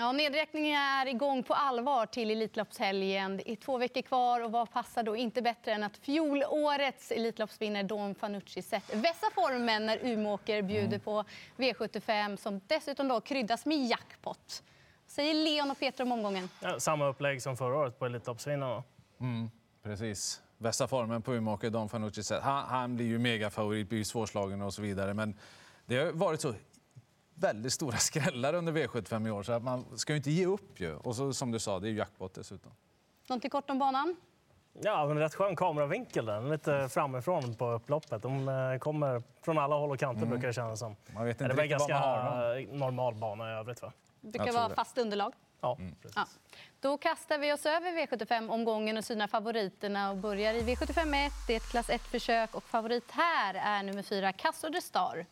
Ja, nedräkningen är igång på allvar till Elitloppshelgen. Det är två veckor kvar och vad passar då inte bättre än att fjolårets Elitloppsvinnare Don Fanucci sett vässa formen när Umeåker bjuder mm. på V75 som dessutom då kryddas med jackpot. Säger Leon och Peter om omgången? Ja, samma upplägg som förra året på Elitloppsvinnarna. Mm, precis. Vässa formen på Umeåker, Don Fanucci. Sett. Han, han blir ju megafavorit, blir svårslagen och så vidare. Men det har varit så väldigt stora skrällar under V75 i år så att man ska ju inte ge upp. Ju. Och så, som du sa, det är jackpot dessutom. Någonting kort om banan? Ja, men rätt skön kameravinkel där. Lite framifrån på upploppet. De eh, kommer från alla håll och kanter mm. brukar det kännas som. Man vet inte det är en ganska normal bana i övrigt va? Det brukar vara fast underlag. Ja, mm. ja. Då kastar vi oss över V75-omgången och synar favoriterna och börjar i V75 1. Det är ett klass 1-försök och favorit här är nummer 4, Casso de Star.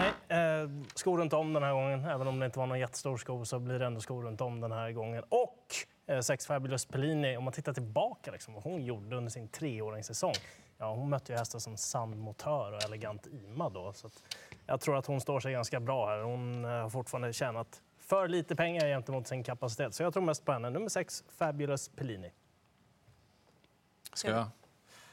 Nej, eh, skor runt om den här gången. Även om det inte var någon jättestor sko så blir det ändå skor runt om den här gången. Och eh, Sex Fabulous Pellini, om man tittar tillbaka liksom, vad hon gjorde under sin treåringssäsong. Ja, hon mötte ju hästar som Sandmotör och Elegant Ima då. Så jag tror att hon står sig ganska bra här. Hon eh, har fortfarande tjänat för lite pengar gentemot sin kapacitet. Så jag tror mest på henne. Nummer sex, Fabulous Pellini. Ska jag?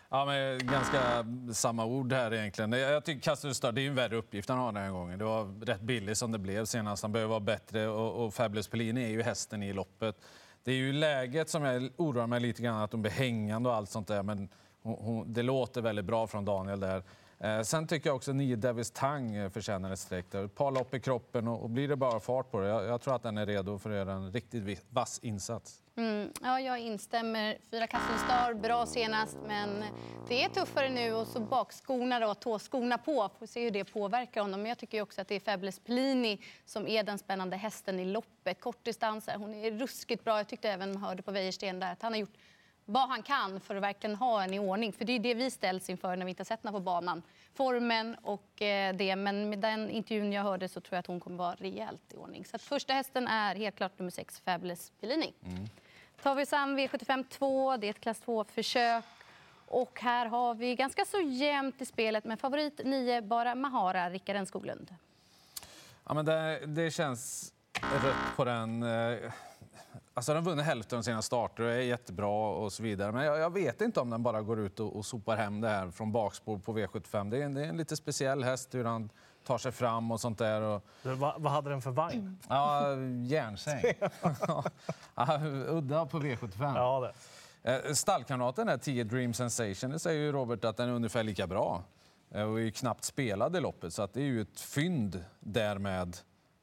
Ja, men ganska samma ord här egentligen. Jag tycker Castor det är en värre uppgift han har den här gången. Det var rätt billigt som det blev senast. Han behöver vara bättre och, och Fabulous Pellini är ju hästen i loppet. Det är ju läget som jag oroar mig lite grann, att de blir hängande och allt sånt där. Men hon, hon, det låter väldigt bra från Daniel där. Eh, sen tycker jag också att nio Davis Tang eh, förtjänar ett streck. Eh, ett par lopp i kroppen och, och, blir det bara fart på det. Jag, jag, tror att den är redo för att göra en riktigt vass insats. Mm, ja, jag instämmer. Fyra Star, bra senast, men det är tuffare nu. Och så bakskorna då, tåskorna på. Får se hur det påverkar honom. Men jag tycker också att det är Fabulous Plini som är den spännande hästen i loppet. Kortdistanser. Hon är ruskigt bra. Jag tyckte även man hörde på Wäjersten där att han har gjort vad han kan för att verkligen ha en i ordning. För det är det vi ställs inför när vi inte har sett på banan. Formen och eh, det. Men med den intervjun jag hörde så tror jag att hon kommer vara rejält i ordning. Så första hästen är helt klart nummer 6, Fabulous Bellini. Mm. Tar vi sam V75 2, det är ett klass 2-försök. Och här har vi ganska så jämnt i spelet med favorit 9, Bara Mahara, Rickard Skoglund. Ja, men det, det känns rött på den. Alltså den har vunnit hälften av sina starter och är jättebra och så vidare. Men jag, jag, vet inte om den bara går ut och, och sopar hem det här från bakspår på V75. Det är, en, det är en lite speciell häst hur han tar sig fram och sånt där. Och... Vad, vad hade den för vagn? Ja, järnsäng. ja, udda på V75. Ja, det. Eh, stallkamraten är 10 Dream Sensation. Det säger ju Robert att den är ungefär lika bra. Eh, och är knappt spelad i loppet, så att det är ju ett fynd därmed.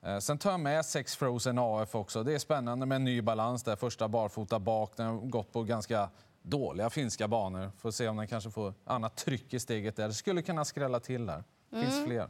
Eh, sen tar jag med sex Frozen AF också. Det är spännande med en ny balans där. Första barfota bak. Den har gått på ganska dåliga finska banor. Får se om den kanske får annat tryck i steget där. Det skulle kunna skrälla till där. Finns mm. fler.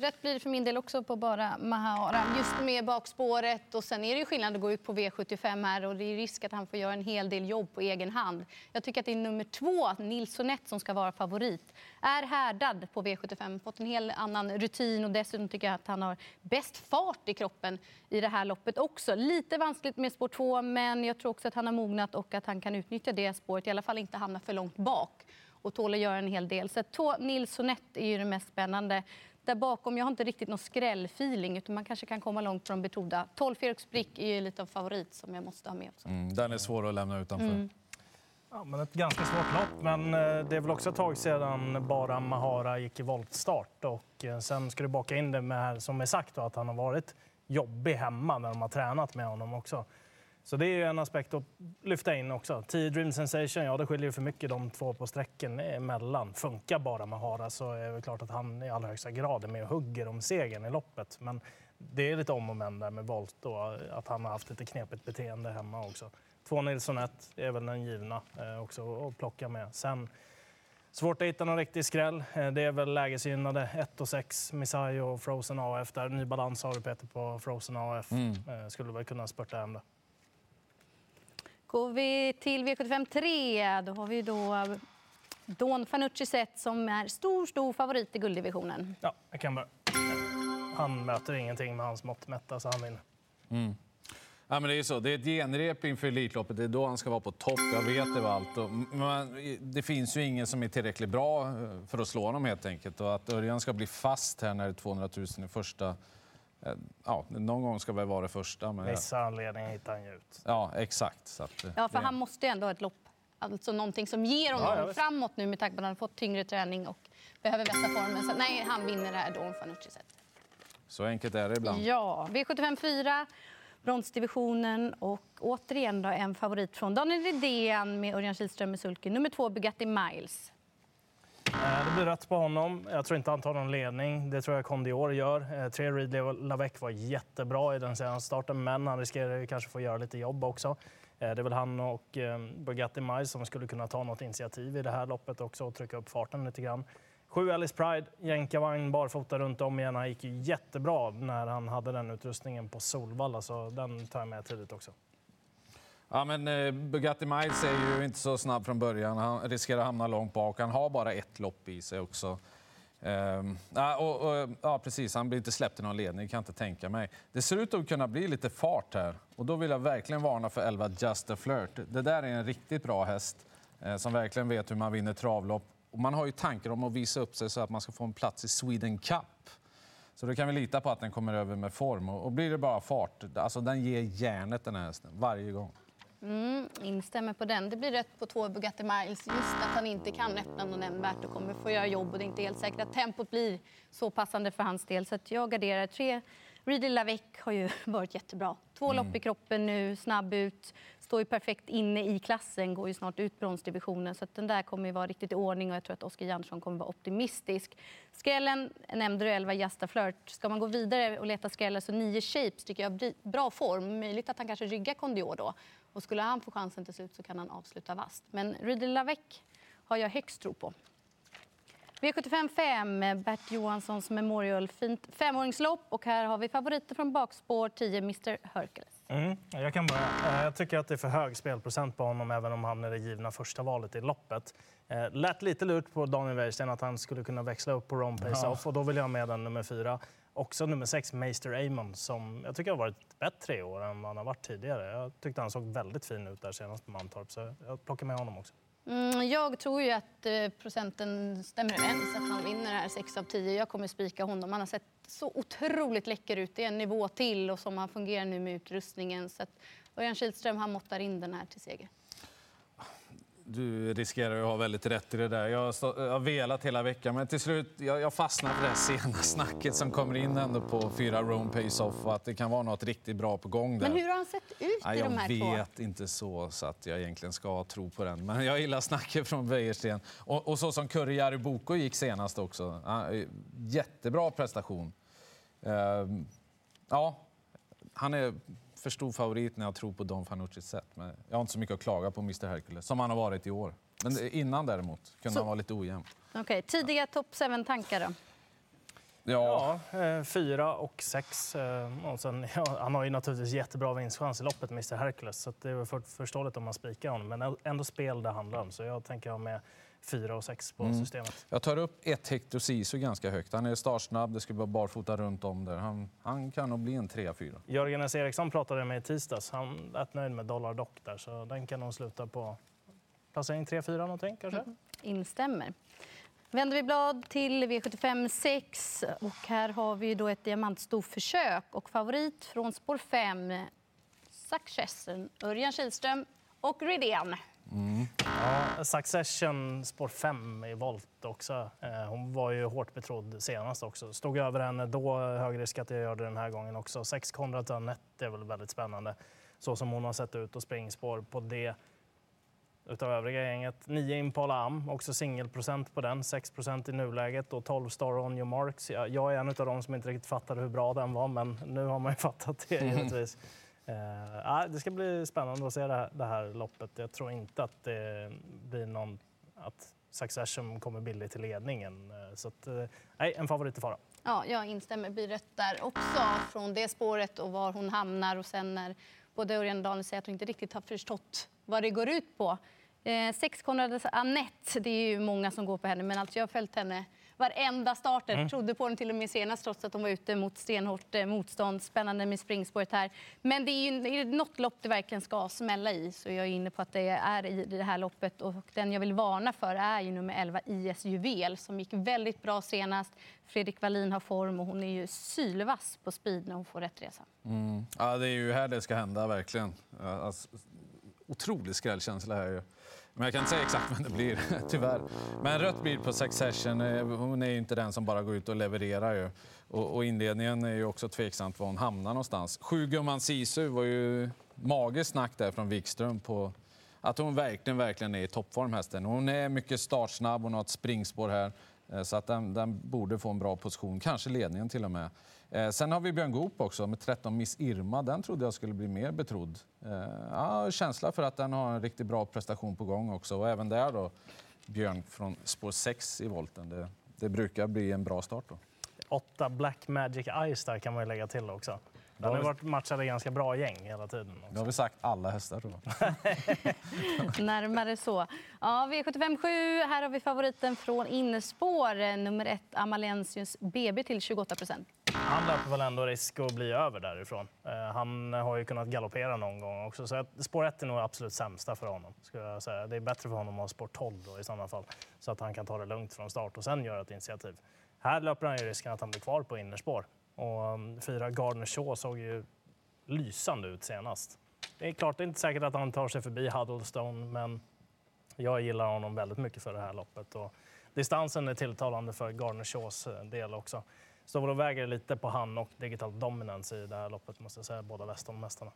Rätt blir det för min del också på bara Mahara. Just med bakspåret. Och sen är det ju skillnad att gå ut på V75 här och det är risk att han får göra en hel del jobb på egen hand. Jag tycker att det är nummer två, Nilssonet, som ska vara favorit. Är härdad på V75, fått en helt annan rutin och dessutom tycker jag att han har bäst fart i kroppen i det här loppet också. Lite vanskligt med spår två, men jag tror också att han har mognat och att han kan utnyttja det spåret, i alla fall inte hamna för långt bak och tål att göra en hel del. Så Nils Nilssonet är ju det mest spännande där bakom. Jag har inte riktigt någon skrällfeeling utan man kanske kan komma långt från betrodda. 12 Felix Brick är ju lite av favorit som jag måste ha med också. Mm, den är svår att lämna utanför. Mm. Ja, men ett ganska svårt lopp, men eh, det är väl också ett tag sedan bara Mahara gick i voltstart och eh, sen ska du baka in det med, som är sagt, då, att han har varit jobbig hemma när de har tränat med honom också. Så det är en aspekt att lyfta in också. 10 Dream Sensation, ja det skiljer för mycket de två på sträcken emellan. Funkar bara med Hara så är det klart att han i allra högsta grad är med och hugger om segern i loppet. Men det är lite om och men där med Volt då, att han har haft lite knepigt beteende hemma också. Två Nilsson 1 är väl den givna eh, också att plocka med. Sen Svårt att hitta någon riktig skräll. Eh, det är väl lägesgynnade 1 och 6, Misai och Frozen AF där. Ny balans har du Peter på Frozen AF. Mm. Eh, skulle väl kunna spurta hem det. Går vi till V75 3, då har vi då Don Fanucci sett som är stor, stor favorit i gulddivisionen. Ja, jag kan bara. Han möter ingenting med hans mått mätta, så han vinner. Mm. Ja, men det är så. Det är ett genrep inför Elitloppet. Det är då han ska vara på topp. Jag vet det allt. Men det finns ju ingen som är tillräckligt bra för att slå honom helt enkelt. Och att Örjan ska bli fast här när det är 200 000 i första eh, ja, någon gång ska väl vara det första. Men, Vissa anledningar hittar han ju ut. ja, exakt. Så att, eh, Ja, för det- han måste ju ändå ha ett lopp. Alltså någonting som ger honom Ja, framåt nu med tanke på att han har fått tyngre träning och behöver vässa formen. Så nej, han vinner det här Dawn Fanucci set. Så enkelt är det ibland. Ja, V75 4, bronsdivisionen och återigen då en favorit från Daniel Redén med Örjan Kihlström i sulken. Nummer två, Bugatti Miles. Eh, det blir rätt på honom. Jag tror inte han tar någon ledning. Det tror jag Kondior gör. Eh, tre Ridley Lavec var jättebra i den senaste starten, men han riskerar ju kanske få göra lite jobb också. Eh, det är väl han och Bugatti Miles som skulle kunna ta något initiativ i det här loppet också och trycka upp farten lite grann. Sju Alice Pride, jänkarvagn barfota runt om igen. Han gick ju jättebra när han hade den utrustningen på Solvalla, så den tar jag med tidigt också. Ja, men eh, Bugatti Miles är ju inte så snabb från början. Han riskerar att hamna långt bak. Han har bara ett lopp i sig också. Ehm, och, och, ja, precis. Han blir inte släppt i någon ledning, kan jag inte tänka mig. Det ser ut att kunna bli lite fart här. Och då vill jag verkligen varna för 11 Just a Flirt. Det där är en riktigt bra häst eh, som verkligen vet hur man vinner travlopp. Och man har ju tankar om att visa upp sig så att man ska få en plats i Sweden Cup. Så då kan vi lita på att den kommer över med form. Och, och blir det bara fart, alltså den ger järnet den här hästen varje gång. Mm, instämmer på den. Det blir rätt på två Bugatti Miles. Just att han inte kan öppna något nämnvärt och kommer få göra jobb och det är inte helt säkert att tempot blir så passande för hans del. Så att jag garderar tre. Ridley Lavec har ju varit jättebra. Två lopp i kroppen nu, snabb ut, står ju perfekt inne i klassen, går ju snart ut bronsdivisionen. Så att den där kommer ju vara riktigt i ordning och jag tror att Oskar Jansson kommer vara optimistisk. Skrällen nämnde du 11 Jasta Flirt. Ska man gå vidare och leta skrällar så 9 Shapes tycker jag bra form. Möjligt att han kanske ryggar Condior då. Och skulle han få chansen till slut så kan han avsluta vast. Men Ridley Lavec har jag högst tro på. V75 5, Bert Johanssons Memorial. Fint femåringslopp. Och här har vi favoriter från bakspår, 10 Mr Hercules. Mm, jag kan börja. Eh, Jag tycker att det är för hög spelprocent på honom även om han är det givna första valet i loppet. Eh, Lät lite lurt på Daniel Wäjersten att han skulle kunna växla upp på Rome Pace Off och då vill jag ha med den nummer fyra. Också nummer sex, Meister Amon, som jag tycker har varit bättre i år än vad han har varit tidigare. Jag tyckte han såg väldigt fin ut där senast på Mantorp, så jag plockar med honom också. Mm, jag tror ju att eh, procenten stämmer överens, att han vinner här 6 av 10. Jag kommer spika honom. Han har sett så otroligt läcker ut. Det är en nivå till och som han fungerar nu med utrustningen. Så att Örjan Kihlström han måttar in den här till seger. Du riskerar ju att ha väldigt rätt i det där. Jag har, jag velat hela veckan, men till slut jag, jag fastnar för det här sena snacket som kommer in ändå på fyra Rome Pace Off och att det kan vara något riktigt bra på gång där. Men hur har han sett ut Ja, i jag de här två? vet inte så, så att jag egentligen ska tro på den. Men jag gillar snacket från Wäjersten. Och, och så som Kurre Jariboko gick senast också. Jättebra prestation. Ehm, ja, han är för stor favorit när jag tror på Don Fanuccis sätt. Men jag har inte så mycket att klaga på Mr Hercules, som han har varit i år. Men innan däremot kunde Så- han vara lite ojämn. Okej, tidiga topp 7-tankar då? Ja, eh, fyra och sex. Eh, och sen, ja, han har ju naturligtvis jättebra vinstchans i loppet, Mr Hercules. Så att det är för, förståeligt om man spikar honom. Men ändå spel det handlar om. Så jag tänker ha med fyra och sex på systemet. Jag tar upp ett Hector Sisu ganska högt. Han är startsnabb, det skulle vara barfota runt om där. Han, han kan nog bli en 3-4. Jörgen S. Eriksson pratade med i tisdags. Han är nöjd med Dollar Dock där. Så den kan nog sluta på placering 3-4 någonting kanske. Instämmer. Vänder vi blad till V75 6 och här har vi då ett diamantstorförsök och favorit från spår 5 Succession, Örjan Kihlström och Redén. Ja, Succession spår 5 i volt också. Eh, Hon var ju hårt betrodd senast också. Stod över henne då, hög risk att jag gör det den här gången också. 6 Konrad Annette är väl väldigt spännande. Så som hon har sett ut och springspår på det. Utav övriga gänget. 9 Impala Am, också singelprocent på den. 6 i nuläget och 12 Star On Your Marks. Jag jag är en av dem som inte riktigt fattade hur bra den var, men nu har man ju fattat det givetvis. Eh, ja, det ska bli spännande att se det här, det här loppet. Jag tror inte att det blir någon att Succession kommer billigt till ledningen. Eh, Så att, eh, nej, en favorit i fara. Ja, jag instämmer. Blir rätt där också från det spåret och var hon hamnar. Och sen när både Örjan och Daniel säger att de inte riktigt har förstått vad det går ut på. Eh, sex Konrad Annette, det är ju många som går på henne, men alltså jag har följt henne varenda starter. Mm. Trodde på den till och med senast trots att de var ute mot stenhårt eh, motstånd. Spännande med springspåret här. Men det är ju det är något lopp det verkligen ska smälla i. Så jag är inne på att det är i det här loppet. Och den jag vill varna för är ju nummer 11 IS Juvel som gick väldigt bra senast. Fredrik Wallin har form och hon är ju sylvass på speed när hon får rätt resa. Mm. Ja, det är ju här det ska hända verkligen. Alltså, otrolig skrällkänsla här. Men jag kan inte säga exakt vem det blir, tyvärr. Men rött blir på Succession. Eh, hon är inte den som bara går ut och levererar. Ju. Och, och inledningen är ju också tveksamt var hon hamnar någonstans. Sju Gumman Sisu var ju magiskt snack där från Wikström på att hon verkligen, verkligen är i toppform hästen. Hon är mycket startsnabb, hon har ett springspår här. Eh, så att den, den, borde få en bra position, kanske ledningen till och med. Eh, sen har vi Björn Goop också med 13 Miss Irma. Den trodde jag skulle bli mer betrodd. Eh, ja, känsla för att den har en riktigt bra prestation på gång också. Och även där då Björn från spår 6 i volten. Det, det brukar bli en bra start då. Åtta Black Magic Ice där kan man ju lägga till också. Den har varit matchade ganska bra gäng hela tiden. Också. Det har vi sagt alla hästar tror jag. Närmare så. Ja, V75 7, här har vi favoriten från innerspår. Nummer ett, Amalensius BB till 28 procent. Han löper väl ändå risk att bli över därifrån. Eh, han har ju kunnat galoppera någon gång också. Så spår 1 är nog absolut sämsta för honom. Skulle jag säga. Det är bättre för honom att ha spår 12 då, i sådana fall. Så att han kan ta det lugnt från start och sen göra ett initiativ. Här löper han ju risken att han blir kvar på innerspår. Och um, fyra Gardner Shaw såg ju lysande ut senast. Det är klart, det är inte säkert att han tar sig förbi Huddlestone, men jag gillar honom väldigt mycket för det här loppet. Och distansen är tilltalande för Gardner Shaws eh, del också. Så då väger lite på han och Digital Dominance i det här loppet, måste jag säga, båda Westonmästarna.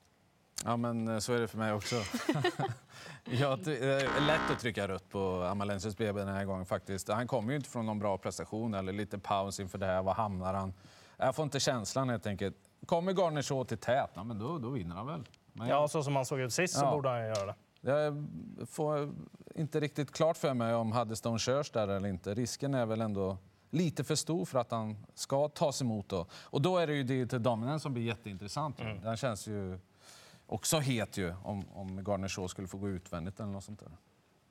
Ja, men eh, så är det för mig också. ja, det eh, är lätt att trycka rött på Amalensis BB den här gången faktiskt. Han kommer ju inte från någon bra prestation eller lite paus inför det här. Var hamnar han? Jag får inte känslan helt enkelt. Kommer Garnier till tät, ja, men då, då vinner han väl. Men ja, så som han såg ut sist ja. så borde han göra det. Jag får inte riktigt klart för mig om Haddestone körs där eller inte. Risken är väl ändå lite för stor för att han ska tas emot. Då. Och då är det ju Digital Dominance som blir jätteintressant. Mm. Den känns ju också het ju om, om Garner skulle få gå utvändigt eller något sånt där.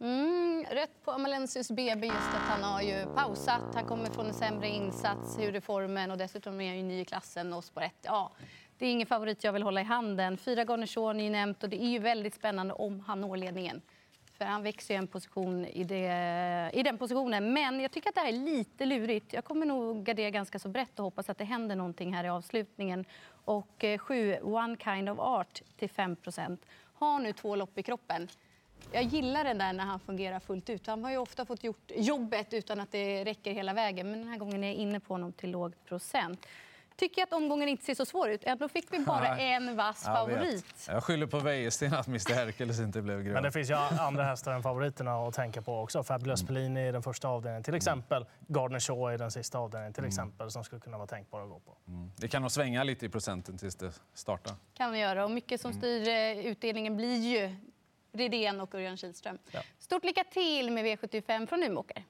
Mm, rätt på Amalensius BB just att han har ju pausat. Han kommer från en sämre insats, hur är formen och dessutom är han ju ny i klassen och spår ett. Ja, det är ingen favorit jag vill hålla i handen. Fyra Garnison är ju nämnt och det är ju väldigt spännande om han når ledningen. För han växer ju en position i, det, i den positionen. Men jag tycker att det här är lite lurigt. Jag kommer nog gardera ganska så brett och hoppas att det händer någonting här i avslutningen. Och eh, sju, One Kind of Art till 5% har nu två lopp i kroppen. Jag gillar den där när han fungerar fullt ut. Han har ju ofta fått gjort jobbet utan att det räcker hela vägen. Men den här gången är jag inne på honom till låg procent. Tycker att omgången inte ser så svår ut. Ändå fick vi bara en vass jag favorit. Vet. Jag skyller på Wäjersten att Mr Hercules inte blev grön. Men det finns ju andra hästar än favoriterna att tänka på också. Fabulous mm. Pellini i den första avdelningen till exempel. Gardner Shaw i den sista avdelningen till mm. exempel som skulle kunna vara tänkbara att gå på. Mm. Det kan nog svänga lite i procenten tills det startar. Kan vi göra. Och mycket som mm. styr eh, utdelningen blir ju Redén och Örjan Kihlström. Ja. Stort lycka till med V75 från Umeåker.